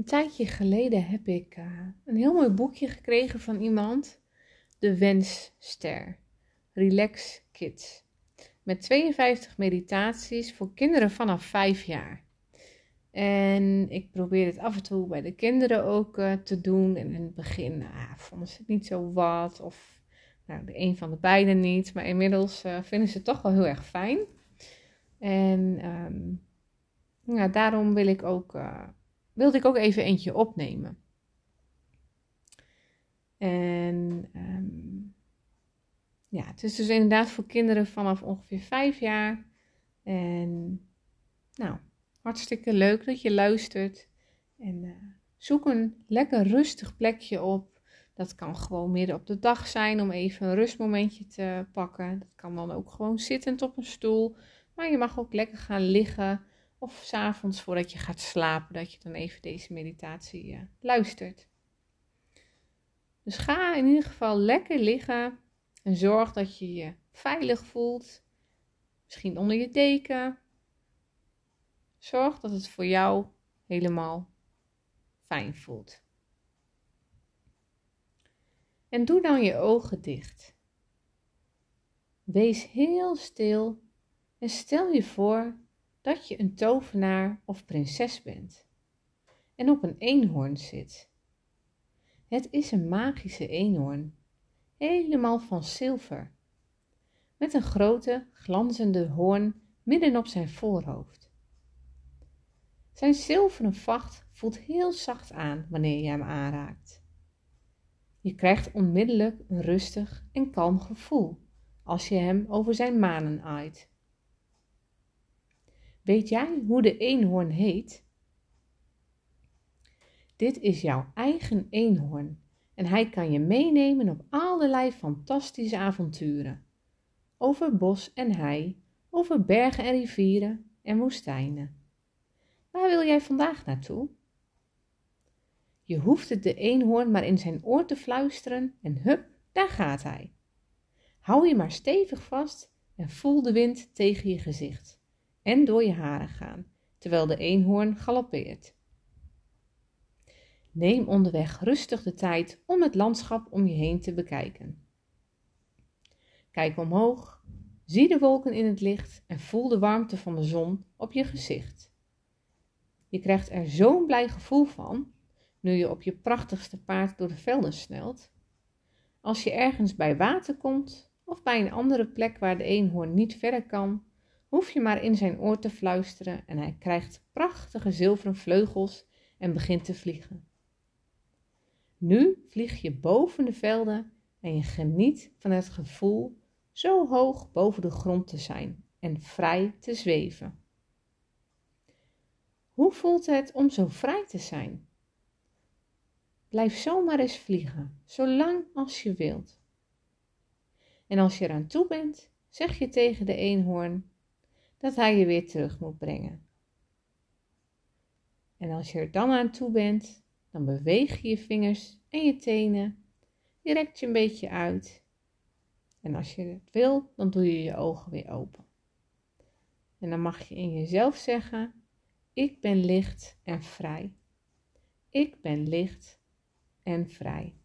Een tijdje geleden heb ik uh, een heel mooi boekje gekregen van iemand. De Wensster. Relax Kids. Met 52 meditaties voor kinderen vanaf 5 jaar. En ik probeer het af en toe bij de kinderen ook uh, te doen. En in het begin nou, vonden ze het niet zo wat. Of nou, de een van de beiden niet. Maar inmiddels uh, vinden ze het toch wel heel erg fijn. En ja, daarom wil ik ook, wilde ik ook even eentje opnemen. En um, ja, het is dus inderdaad voor kinderen vanaf ongeveer vijf jaar. En nou, hartstikke leuk dat je luistert. En uh, zoek een lekker rustig plekje op. Dat kan gewoon midden op de dag zijn om even een rustmomentje te pakken. Dat kan dan ook gewoon zittend op een stoel. Maar je mag ook lekker gaan liggen. Of s'avonds voordat je gaat slapen, dat je dan even deze meditatie uh, luistert. Dus ga in ieder geval lekker liggen en zorg dat je je veilig voelt. Misschien onder je deken. Zorg dat het voor jou helemaal fijn voelt. En doe dan je ogen dicht. Wees heel stil en stel je voor dat je een tovenaar of prinses bent en op een eenhoorn zit. Het is een magische eenhoorn, helemaal van zilver, met een grote glanzende hoorn midden op zijn voorhoofd. Zijn zilveren vacht voelt heel zacht aan wanneer je hem aanraakt. Je krijgt onmiddellijk een rustig en kalm gevoel als je hem over zijn manen aait. Weet jij hoe de eenhoorn heet? Dit is jouw eigen eenhoorn en hij kan je meenemen op allerlei fantastische avonturen. Over bos en hei, over bergen en rivieren en woestijnen. Waar wil jij vandaag naartoe? Je hoeft het de eenhoorn maar in zijn oor te fluisteren en hup, daar gaat hij. Hou je maar stevig vast en voel de wind tegen je gezicht en door je haren gaan, terwijl de eenhoorn galoppeert. Neem onderweg rustig de tijd om het landschap om je heen te bekijken. Kijk omhoog, zie de wolken in het licht en voel de warmte van de zon op je gezicht. Je krijgt er zo'n blij gevoel van nu je op je prachtigste paard door de velden snelt. Als je ergens bij water komt of bij een andere plek waar de eenhoorn niet verder kan, hoef je maar in zijn oor te fluisteren en hij krijgt prachtige zilveren vleugels en begint te vliegen. Nu vlieg je boven de velden en je geniet van het gevoel zo hoog boven de grond te zijn en vrij te zweven. Hoe voelt het om zo vrij te zijn? Blijf zomaar eens vliegen, zolang als je wilt. En als je eraan toe bent, zeg je tegen de eenhoorn: dat hij je weer terug moet brengen. En als je er dan aan toe bent, dan beweeg je je vingers en je tenen. Je rekt je een beetje uit. En als je het wil, dan doe je je ogen weer open. En dan mag je in jezelf zeggen: Ik ben licht en vrij. Ik ben licht en vrij.